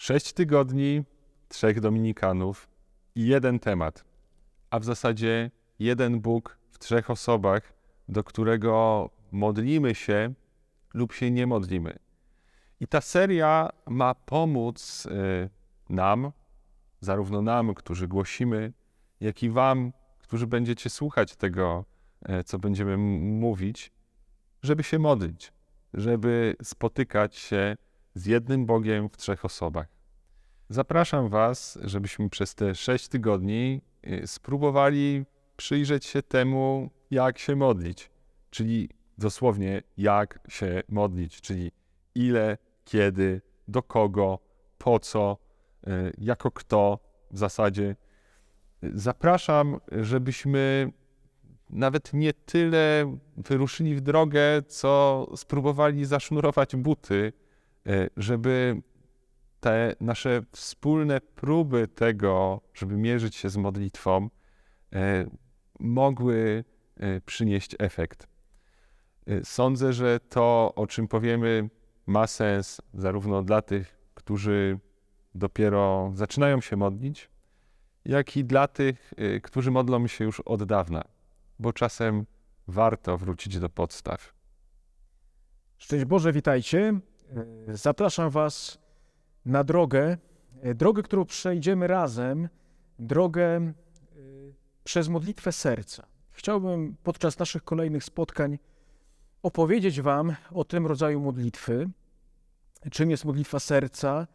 Sześć tygodni, trzech dominikanów i jeden temat, a w zasadzie jeden Bóg w trzech osobach, do którego modlimy się lub się nie modlimy. I ta seria ma pomóc y, nam, zarówno nam, którzy głosimy, jak i Wam, którzy będziecie słuchać tego, y, co będziemy mówić, żeby się modlić, żeby spotykać się z jednym Bogiem w trzech osobach. Zapraszam Was, żebyśmy przez te sześć tygodni y, spróbowali przyjrzeć się temu, jak się modlić, czyli dosłownie jak się modlić, czyli ile, kiedy, do kogo, po co, y, jako kto w zasadzie. Zapraszam, żebyśmy nawet nie tyle wyruszyli w drogę, co spróbowali zasznurować buty, żeby te nasze wspólne próby tego, żeby mierzyć się z modlitwą, e, mogły e, przynieść efekt. E, sądzę, że to, o czym powiemy, ma sens zarówno dla tych, którzy dopiero zaczynają się modlić, jak i dla tych, którzy modlą się już od dawna, bo czasem warto wrócić do podstaw. Szczęść Boże, witajcie. Zapraszam Was na drogę, e, drogę, którą przejdziemy razem, drogę e, przez modlitwę serca. Chciałbym podczas naszych kolejnych spotkań opowiedzieć Wam o tym rodzaju modlitwy, czym jest modlitwa serca,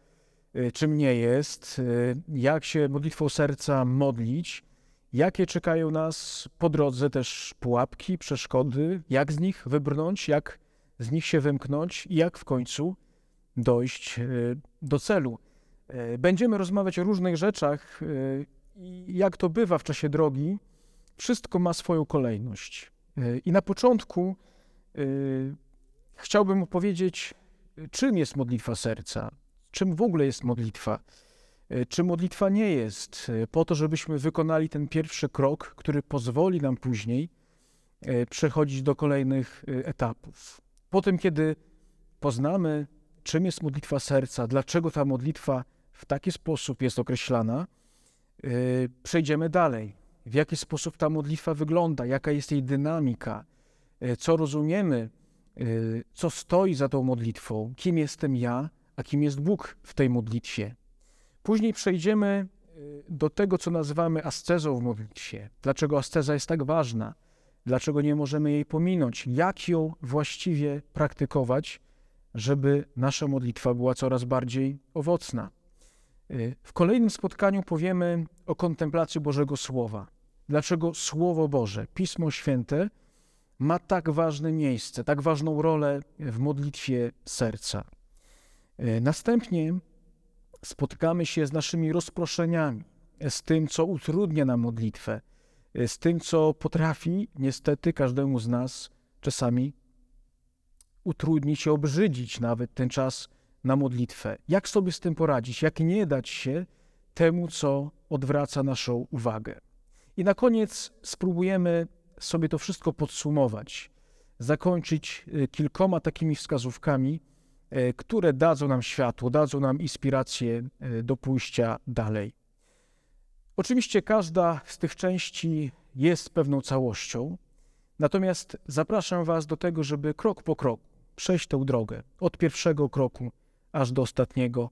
e, czym nie jest, jak się modlitwą serca modlić, jakie czekają nas po drodze też pułapki, przeszkody, jak z nich wybrnąć, jak z nich się wymknąć i jak w końcu dojść e, do celu. E, będziemy rozmawiać o różnych rzeczach e, i jak to bywa w czasie drogi, wszystko ma swoją kolejność. I na początku chciałbym opowiedzieć, czym jest modlitwa serca, czym w ogóle jest modlitwa, czym modlitwa nie jest, po to, żebyśmy wykonali ten pierwszy krok, który pozwoli nam później przechodzić do kolejnych etapów. Potem, kiedy poznamy czym jest modlitwa serca, dlaczego ta modlitwa w taki sposób jest określana, yy, przejdziemy dalej. W jaki sposób ta modlitwa wygląda, jaka jest jej dynamika, yy, co rozumiemy, yy, co stoi za tą modlitwą, kim jestem ja, a kim jest Bóg w tej modlitwie. Później przejdziemy do tego, co nazywamy ascezą w modlitwie. Dlaczego asceza jest tak ważna? Dlaczego nie możemy jej pominąć? Jak ją właściwie praktykować, żeby nasza modlitwa była coraz bardziej owocna. Y, w kolejnym spotkaniu powiemy o kontemplacji Bożego Słowa. Dlaczego Słowo Boże, Pismo Święte, ma tak ważne miejsce, tak ważną rolę w modlitwie serca. Y, następnie spotkamy się z naszymi rozproszeniami, z tym, co utrudnia nam modlitwę, z tym, co potrafi niestety każdemu z nas czasami utrudnić i obrzydzić nawet ten czas na modlitwę. Jak sobie z tym poradzić? Jak nie dać się temu, co odwraca naszą uwagę? I na koniec spróbujemy sobie to wszystko podsumować, zakończyć y, kilkoma takimi wskazówkami, y, które dadzą nam światło, dadzą nam inspirację y, do pójścia dalej. Oczywiście każda z tych części jest pewną całością, natomiast zapraszam Was do tego, żeby krok po kroku przejść tę drogę od pierwszego kroku aż do ostatniego.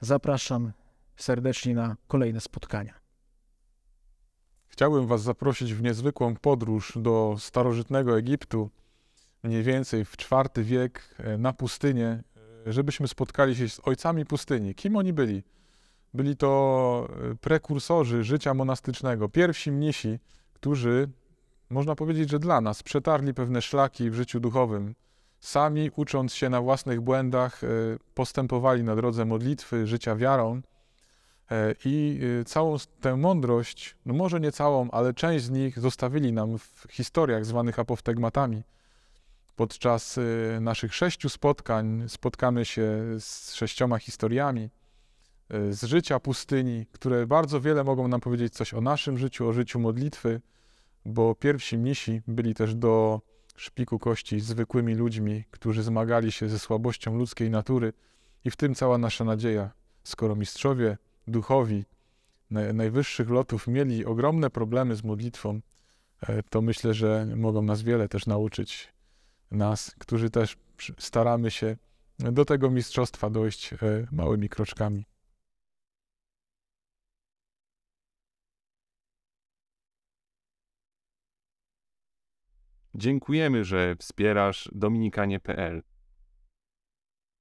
Zapraszam serdecznie na kolejne spotkania. Chciałbym Was zaprosić w niezwykłą podróż do starożytnego Egiptu, mniej więcej w IV wiek e, na pustynię, e, żebyśmy spotkali się z ojcami pustyni. Kim oni byli? Byli to e, prekursorzy życia monastycznego, pierwsi mnisi, którzy, można powiedzieć, że dla nas przetarli pewne szlaki w życiu duchowym, sami ucząc się na własnych błędach, e, postępowali na drodze modlitwy, życia wiarą. E, I całą tę mądrość, no może nie całą, ale część z nich zostawili nam w historiach zwanych apoftegmatami. Podczas naszych sześciu spotkań spotkamy się z sześcioma historiami z życia pustyni, które bardzo wiele mogą nam powiedzieć coś o naszym życiu, o życiu modlitwy, bo pierwsi mnisi byli też do szpiku kości zwykłymi ludźmi, którzy zmagali się ze słabością ludzkiej natury i w tym cała nasza nadzieja. Skoro mistrzowie, duchowi najwyższych lotów mieli ogromne problemy z modlitwą, e, to myślę, że mogą nas wiele też nauczyć. Nas, którzy też staramy się do tego mistrzostwa dojść e, małymi kroczkami. Dziękujemy, że wspierasz dominikanie.pl.